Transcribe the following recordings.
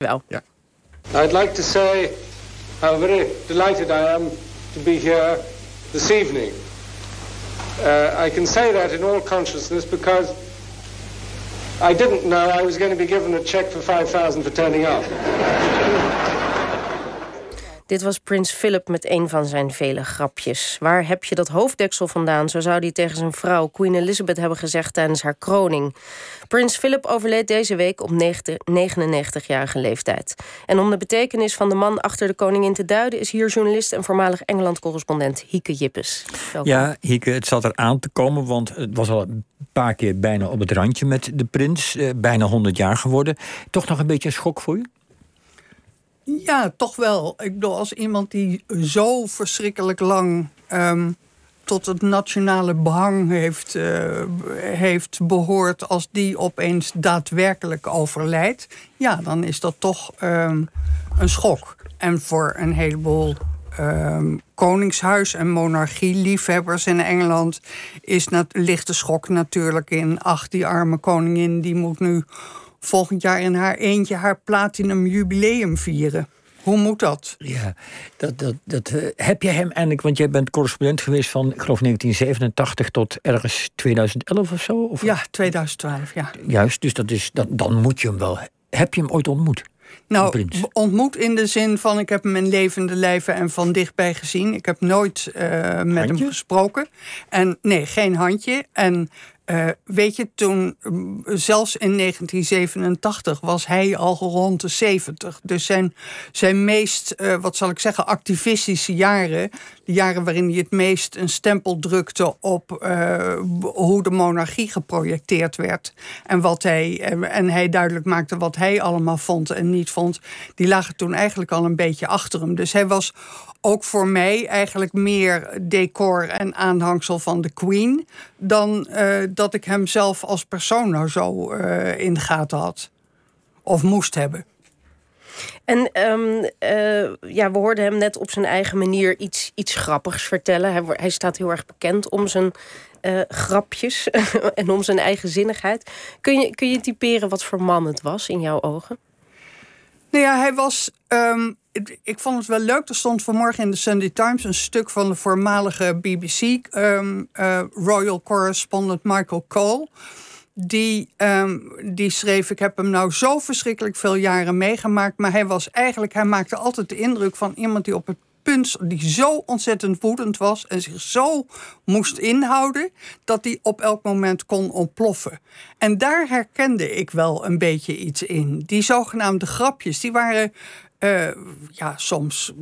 Wel. Ja. I'd like to say how very delighted I am to be here this evening. Uh, I can say that in all consciousness because I didn't know I was going to be given a check for 5,000 for turning up. Dit was Prins Philip met een van zijn vele grapjes. Waar heb je dat hoofddeksel vandaan? Zo zou hij tegen zijn vrouw Queen Elizabeth hebben gezegd tijdens haar kroning. Prins Philip overleed deze week op 99-jarige leeftijd. En om de betekenis van de man achter de koningin te duiden... is hier journalist en voormalig Engeland-correspondent Hieke Jippes. Ja, Hieke, het zat er aan te komen, want het was al een paar keer bijna op het randje met de prins. Eh, bijna 100 jaar geworden. Toch nog een beetje een schok voor je? Ja, toch wel. Ik bedoel, als iemand die zo verschrikkelijk lang um, tot het nationale behang heeft, uh, heeft behoord, als die opeens daadwerkelijk overlijdt, ja, dan is dat toch um, een schok. En voor een heleboel um, koningshuis- en monarchieliefhebbers in Engeland is ligt de schok natuurlijk in. Ach, die arme koningin die moet nu volgend jaar in haar eentje haar platinum jubileum vieren. Hoe moet dat? Ja, dat, dat, dat, uh, heb je hem eigenlijk, want jij bent correspondent geweest van, ik geloof 1987 tot ergens 2011 of zo? Of? Ja, 2012, ja. Juist, dus dat is, dat, dan moet je hem wel. Heb je hem ooit ontmoet? Nou, ontmoet in de zin van ik heb hem in levende lijven en van dichtbij gezien. Ik heb nooit uh, met handje? hem gesproken. En nee, geen handje. En uh, weet je, toen, zelfs in 1987 was hij al rond de 70. Dus zijn, zijn meest, uh, wat zal ik zeggen, activistische jaren, de jaren waarin hij het meest een stempel drukte op uh, hoe de monarchie geprojecteerd werd. En, wat hij, en hij duidelijk maakte wat hij allemaal vond en niet vond, die lagen toen eigenlijk al een beetje achter hem. Dus hij was ook voor mij eigenlijk meer decor en aanhangsel van de Queen dan uh, dat ik hem zelf als persoon nou zo uh, in de gaten had. Of moest hebben. En um, uh, ja, we hoorden hem net op zijn eigen manier iets, iets grappigs vertellen. Hij, hij staat heel erg bekend om zijn uh, grapjes en om zijn eigenzinnigheid. Kun je, kun je typeren wat voor man het was in jouw ogen? Nou ja, hij was. Um, ik vond het wel leuk. Er stond vanmorgen in de Sunday Times een stuk van de voormalige BBC um, uh, Royal Correspondent Michael Cole. Die, um, die schreef: Ik heb hem nou zo verschrikkelijk veel jaren meegemaakt. Maar hij was eigenlijk, hij maakte altijd de indruk van iemand die op het punt die zo ontzettend woedend was en zich zo moest inhouden dat hij op elk moment kon ontploffen. En daar herkende ik wel een beetje iets in. Die zogenaamde grapjes, die waren uh, ja, soms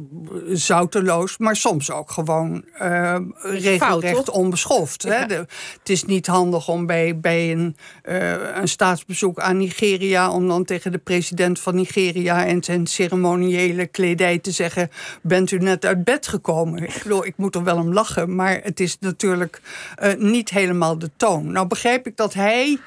zouteloos, maar soms ook gewoon uh, regelrecht Fout, onbeschoft. Ja. Hè? De, het is niet handig om bij, bij een, uh, een staatsbezoek aan Nigeria... om dan tegen de president van Nigeria en zijn ceremoniële kledij te zeggen... bent u net uit bed gekomen? Ik bedoel, ik moet er wel om lachen, maar het is natuurlijk niet helemaal de toon. Nou begrijp ik dat hij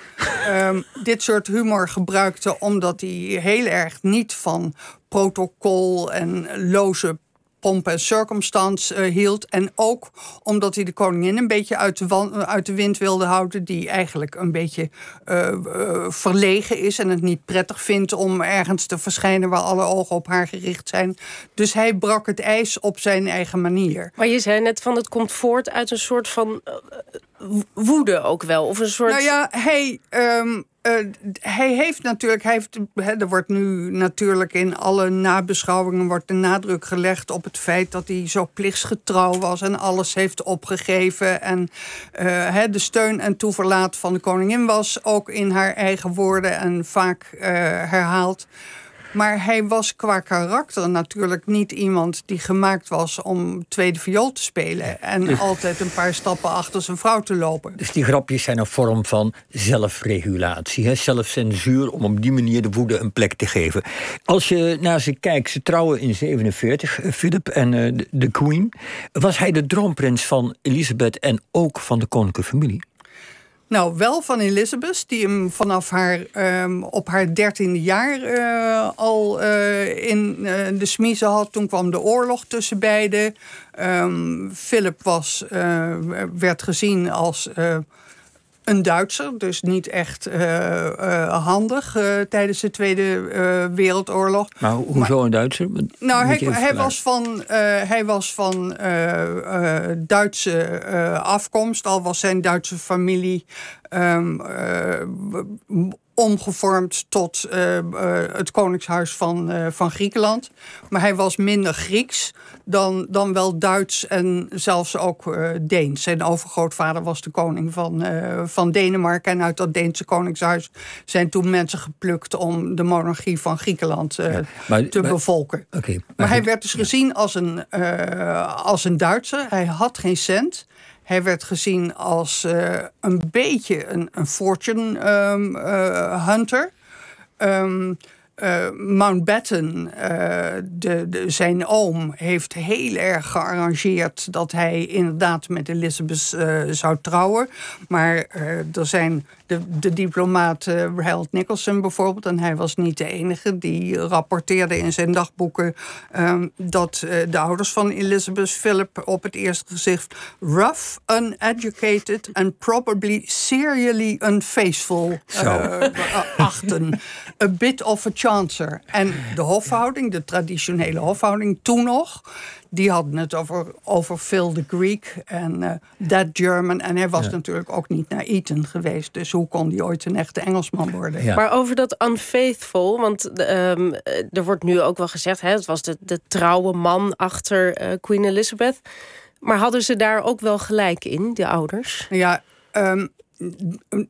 um, dit soort humor gebruikte... omdat hij heel erg niet van protocol en loze pomp en circumstans uh, hield. En ook omdat hij de koningin een beetje uit de, uit de wind wilde houden... die eigenlijk een beetje uh, uh, verlegen is en het niet prettig vindt... om ergens te verschijnen waar alle ogen op haar gericht zijn. Dus hij brak het ijs op zijn eigen manier. Maar je zei net van het komt voort uit een soort van woede ook wel. Of een soort... Nou ja, hij... Um, uh, hij heeft natuurlijk, hij heeft, he, er wordt nu natuurlijk in alle nabeschouwingen wordt de nadruk gelegd op het feit dat hij zo plichtsgetrouw was en alles heeft opgegeven. En he, de steun en toeverlaat van de koningin was ook in haar eigen woorden en vaak uh, herhaald. Maar hij was qua karakter natuurlijk niet iemand die gemaakt was om tweede viool te spelen. En dus, altijd een paar stappen achter zijn vrouw te lopen. Dus die grapjes zijn een vorm van zelfregulatie, hè? zelfcensuur, om op die manier de woede een plek te geven. Als je naar ze kijkt, ze trouwen in 47, Philip en uh, de, de Queen. Was hij de droomprins van Elisabeth en ook van de koninklijke familie? Nou, wel van Elizabeth, die hem vanaf haar um, op haar dertiende jaar uh, al uh, in uh, de smiezen had. Toen kwam de oorlog tussen beiden. Um, Philip was, werd gezien als een Duitser, dus niet echt handig tijdens de Tweede Wereldoorlog. Maar hoezo een Duitser? Nou, hij, hij, was van, hij was van Duitse afkomst, al was zijn Duitse familie um, omgevormd tot uh, het Koningshuis van, uh, van Griekenland. Maar hij was minder Grieks dan, dan wel Duits en zelfs ook Deens. Zijn overgrootvader was de koning van, van Denemarken. En uit dat Deense Koningshuis zijn toen mensen geplukt om de monarchie van Griekenland te maar, bevolken. Okay, maar, hij werd dus gezien als een, als een Duitser. Hij had geen cent. Hij werd gezien als uh, een beetje een, een fortune um, uh, hunter. Um, uh, Mountbatten, de, zijn oom, heeft heel erg gearrangeerd dat hij inderdaad met Elizabeth zou trouwen. Maar er zijn de, de diplomaat uh, Harold Nicholson bijvoorbeeld, en hij was niet de enige, die rapporteerde in zijn dagboeken um, dat uh, de ouders van Elizabeth Philip op het eerste gezicht rough, uneducated and probably serially unfaithful uh, achten. A bit of a chancer. En de hofhouding, de traditionele hofhouding toen nog, die hadden het over, over Phil the Greek en uh, That German. En hij was natuurlijk ook niet naar Eton geweest. Dus hoe kon hij ooit een echte Engelsman worden? Maar over dat unfaithful, want um, er wordt nu ook wel gezegd... Hè, het was de, de trouwe man achter uh, Queen Elizabeth. Maar hadden ze daar ook wel gelijk in, de ouders? Ja, um,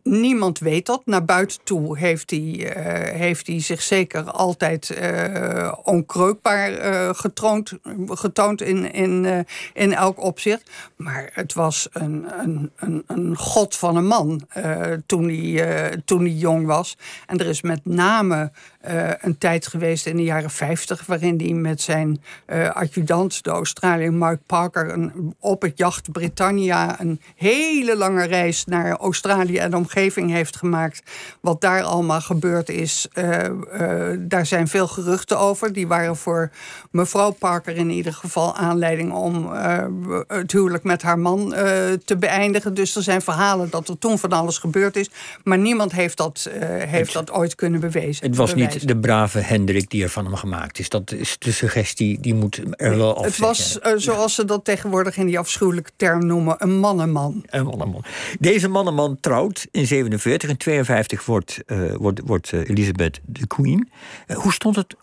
niemand weet dat. Naar buiten toe heeft hij, uh, heeft hij zich zeker altijd uh, onkreukbaar uh, getroond, getoond in, in, in elk opzicht. Maar het was een, een, een, een god van een man toen, hij, toen hij jong was. En er is met name een tijd geweest in de jaren 50 waarin hij met zijn adjudant, de Australiër Mark Parker, op het jacht Britannia een hele lange reis naar Australië Australië en de omgeving heeft gemaakt. Wat daar allemaal gebeurd is, uh, uh, daar zijn veel geruchten over. Die waren voor mevrouw Parker in ieder geval aanleiding om uh, het huwelijk met haar man te beëindigen. Dus er zijn verhalen dat er toen van alles gebeurd is. Maar niemand heeft dat, heeft dat ooit kunnen bewijzen. Het was niet de brave Hendrik die er van hem gemaakt is. Dat is de suggestie, die moet er wel af. Het was, zoals ze dat tegenwoordig in die afschuwelijke term noemen, een mannenman. Een mannenman. Deze mannenman trouwt in 47. In 52 wordt, uh, wordt, wordt uh, Elisabeth de queen. Uh, hoe stond het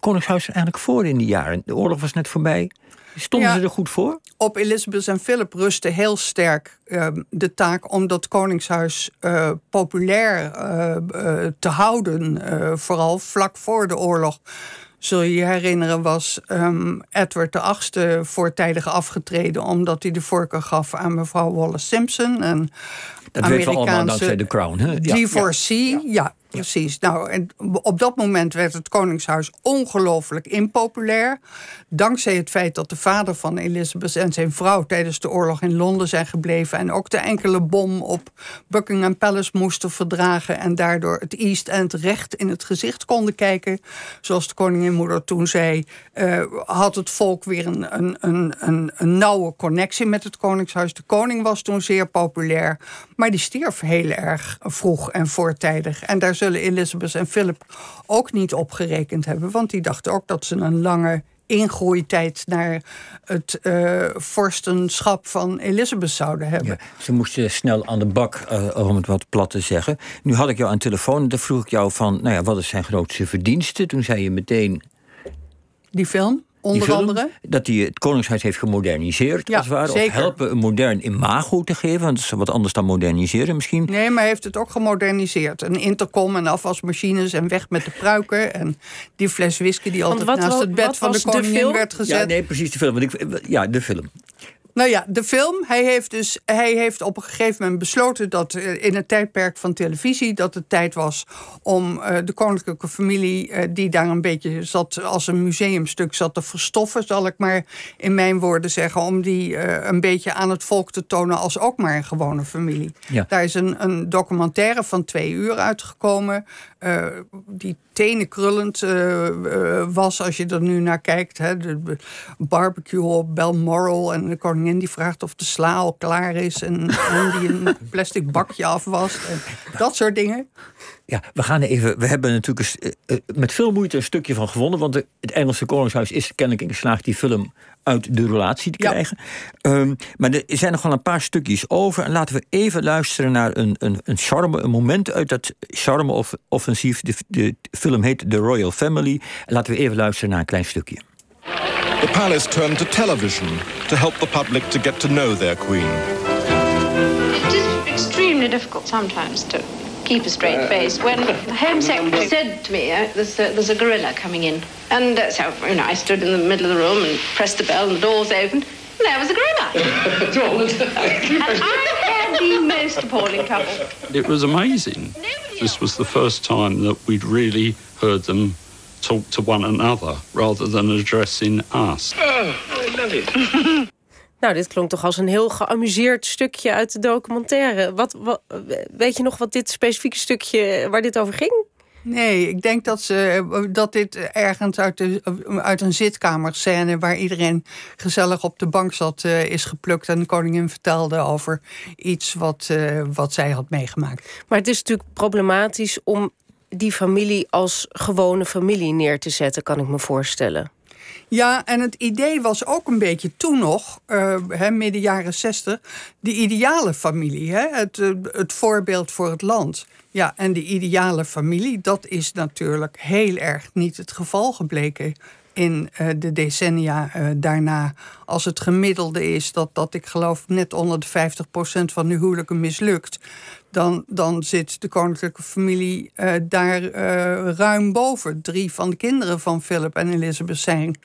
Koningshuis er eigenlijk voor in die jaren? De oorlog was net voorbij. Stonden ja, ze er goed voor? Op Elisabeth en Philip rustte heel sterk ehm, de taak om dat Koningshuis populair te houden. vooral vlak voor de oorlog zul je je herinneren, was um, Edward VIII voortijdig afgetreden omdat hij de voorkeur gaf aan mevrouw Wallace Simpson. En dat Amerikaanse weten we allemaal dankzij de Crown. Hè? Ja, divorcee, ja. ja. Precies. Nou, en op dat moment werd het Koningshuis ongelooflijk impopulair. Dankzij het feit dat de vader van Elizabeth en zijn vrouw tijdens de oorlog in Londen zijn gebleven. En ook de enkele bom op Buckingham Palace moesten verdragen. En daardoor het East End recht in het gezicht konden kijken. Zoals de koninginmoeder toen zei. Uh, had het volk weer een, een, een, een, een nauwe connectie met het Koningshuis. De koning was toen zeer populair. Maar die stierf heel erg vroeg en voortijdig. En daar zullen Elizabeth en Philip ook niet opgerekend hebben. Want die dachten ook dat ze een lange ingroeitijd naar het uh, vorstenschap van Elizabeth zouden hebben. ze moesten snel aan de bak, uh, om het wat plat te zeggen. Nu had ik jou aan de telefoon en dan vroeg ik jou van... nou ja, wat is zijn grootste verdienste? Toen zei je meteen... Die film? Onder andere? Dat hij het Koningshuis heeft gemoderniseerd, ja, als het ware. Zeker. Of helpen een modern imago te geven. Want dat is wat anders dan moderniseren misschien. Nee, maar hij heeft het ook gemoderniseerd. Een intercom en afwasmachines en weg met de pruiken. En die fles whisky die altijd wat, naast het bed van de koningin werd gezet. Ja, nee, precies de film. Want ik, ja, de film. Nou ja, de film. Hij heeft, dus, hij heeft op een gegeven moment besloten dat eh, in het tijdperk van televisie dat het tijd was om uh, de koninklijke familie, uh, die daar een beetje zat als een museumstuk zat te verstoffen, zal ik maar in mijn woorden zeggen, om die uh, een beetje aan het volk te tonen als ook maar een gewone familie. Ja. Daar is een, een documentaire van twee uur uitgekomen, die tenenkrullend was als je er nu naar kijkt. Hè, de barbecue op Balmoral en de koningin die vraagt of de sla al klaar is. En, en die een plastic bakje afwast. En dat soort dingen. Ja, we gaan even. We hebben natuurlijk eh, eh, met veel moeite een stukje van gewonnen. Want het Engelse Koningshuis is kennelijk in geslaagd die film uit de relatie te krijgen. Ehm, maar er zijn nog wel een paar stukjes over. En laten we even luisteren naar een, een, een charme, een moment uit dat charme-offensief. De, de film heet The Royal Family. En laten we even luisteren naar een klein stukje. The palace turned to television to help the public to get to know their queen. It is extremely difficult sometimes to keep a straight uh, face. When the Home Secretary said to me, uh, there's, a, there's a gorilla coming in. And uh, so, you know, I stood in the middle of the room and pressed the bell and the doors opened. And there was a gorilla. and I had the most appalling trouble. It was amazing. This was the first time that we'd really heard them talk to one another rather than addressing us. Oh, I love it. Nou, dit klonk toch als een heel geamuseerd stukje uit de documentaire. Wat, wat, weet je nog wat dit specifieke stukje, waar dit over ging? Nee, ik denk dat, ze, dat dit ergens uit, de, uit een zitkamerscène... waar iedereen gezellig op de bank zat, uh, is geplukt... en de koningin vertelde over iets wat, uh, wat zij had meegemaakt. Maar het is natuurlijk problematisch om die familie als gewone familie neer te zetten... kan ik me voorstellen. Ja, en het idee was ook een beetje toen nog, uh, midden jaren zestig, de ideale familie. Hè? Het, uh, het voorbeeld voor het land. Ja, en de ideale familie, dat is natuurlijk heel erg niet het geval gebleken in uh, de decennia uh, daarna. Als het gemiddelde is dat, dat ik geloof net onder de 50% van de huwelijken mislukt dan, dan zit de koninklijke familie uh, daar uh, ruim boven. Drie van de kinderen van Philip en Elizabeth zijn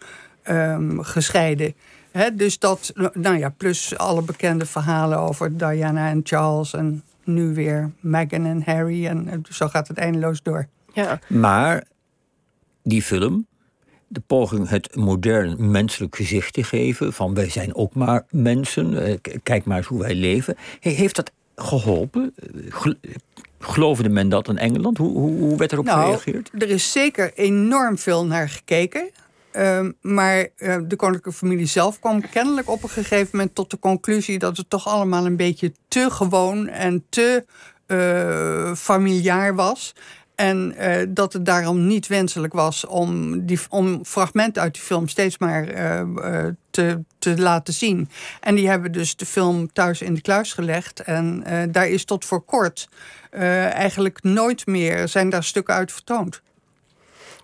um, gescheiden. He, dus dat, nou ja, plus alle bekende verhalen over Diana en Charles en nu weer Meghan en Harry. En zo gaat het eindeloos door. Ja. Maar die film, de poging het modern menselijk gezicht te geven... van wij zijn ook maar mensen, eh, kijk maar eens hoe wij leven... heeft dat geholpen? Geloofde men dat in Engeland? Hoe, hoe, hoe werd erop nou, gereageerd? Er is zeker enorm veel naar gekeken. Uh, maar uh, de koninklijke familie zelf kwam kennelijk op een gegeven moment tot de conclusie dat het toch allemaal een beetje te gewoon en te uh, familiaar was. En uh, dat het daarom niet wenselijk was om, die, om fragmenten uit die film steeds maar uh, uh, te, te laten zien. En die hebben dus de film thuis in de kluis gelegd. En daar is tot voor kort eigenlijk nooit meer zijn daar stukken uit vertoond.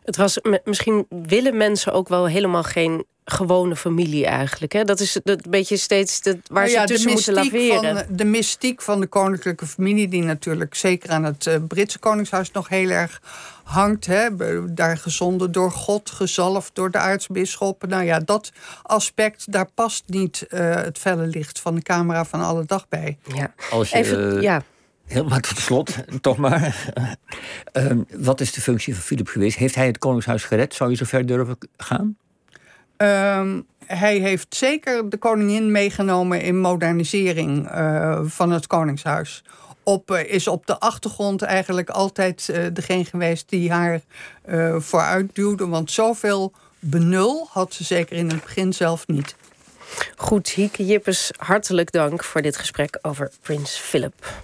Het was, misschien willen mensen ook wel helemaal geen gewone familie eigenlijk. Hè? Dat is een beetje steeds de, waar nou ja, ze tussen moeten laveren. Van, de mystiek van de koninklijke familie... die natuurlijk zeker aan het uh, Britse koningshuis nog heel erg hangt. Hè? Daar gezonden door God, gezalfd door de aartsbisschoppen. Nou ja, dat aspect, daar past niet uh, het felle licht van de camera van alle dag bij. Ja. Als je, Even, uh, ja. Helemaal tot slot, toch maar. uh, wat is de functie van Philip geweest? Heeft hij het Koningshuis gered? Zou je zo ver durven gaan? Um, hij heeft zeker de koningin meegenomen in modernisering uh, van het Koningshuis. Op, uh, is op de achtergrond eigenlijk altijd uh, degene geweest die haar vooruit duwde. Want zoveel benul had ze zeker in het begin zelf niet. Goed, Hieke Jippes, hartelijk dank voor dit gesprek over Prins Philip.